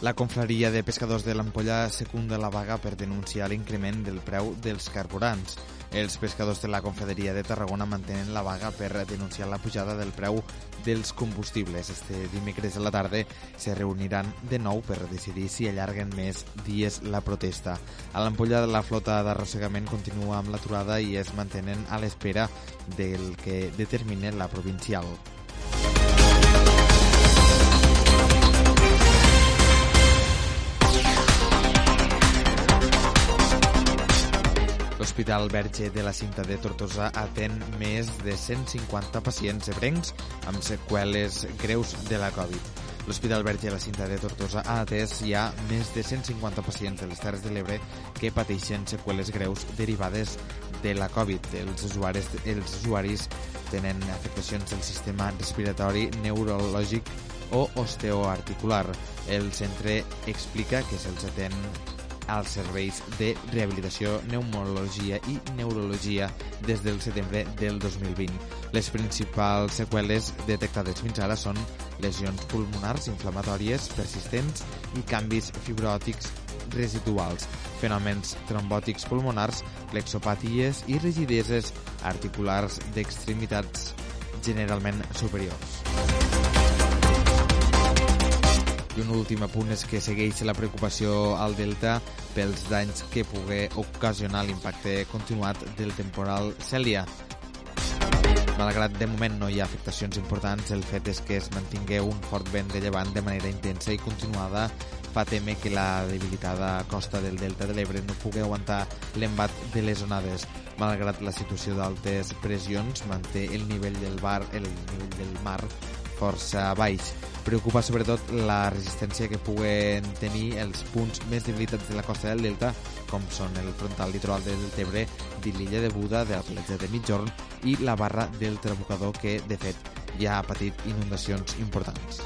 La confraria de pescadors de l'Ampolla secunda la vaga per denunciar l'increment del preu dels carburants. Els pescadors de la Confraderia de Tarragona mantenen la vaga per denunciar la pujada del preu dels combustibles. Este dimecres a la tarda se reuniran de nou per decidir si allarguen més dies la protesta. A l'Ampolla la flota d'arrossegament continua amb l'aturada i es mantenen a l'espera del que determine la provincial. L'Hospital Verge de la Cinta de Tortosa atén més de 150 pacients ebrencs amb seqüeles greus de la Covid. L'Hospital Verge de la Cinta de Tortosa ha atès ja més de 150 pacients de les Terres de l'Ebre que pateixen seqüeles greus derivades de la Covid. Els usuaris, els usuaris tenen afectacions del sistema respiratori, neurològic o osteoarticular. El centre explica que se'ls atén als serveis de rehabilitació, pneumologia i neurologia des del setembre del 2020. Les principals seqüeles detectades fins ara són lesions pulmonars inflamatòries persistents i canvis fibròtics residuals, fenòmens trombòtics pulmonars, plexopaties i rigideses articulars d'extremitats generalment superiors. Un últim apunt és que segueix la preocupació al Delta pels danys que pugui ocasionar l'impacte continuat del temporal Cèlia. Malgrat de moment no hi ha afectacions importants, el fet és que es mantingui un fort vent de llevant de manera intensa i continuada fa temer que la debilitada costa del Delta de l'Ebre no pugui aguantar l'embat de les onades. Malgrat la situació d'altes pressions, manté el nivell del, bar, el nivell del mar força baix. Preocupa sobretot la resistència que puguen tenir els punts més debilitats de la costa del Delta, com són el frontal litoral del Tebre, de l'illa de Buda, de la platja de Mitjorn i la barra del Trabucador, que, de fet, ja ha patit inundacions importants.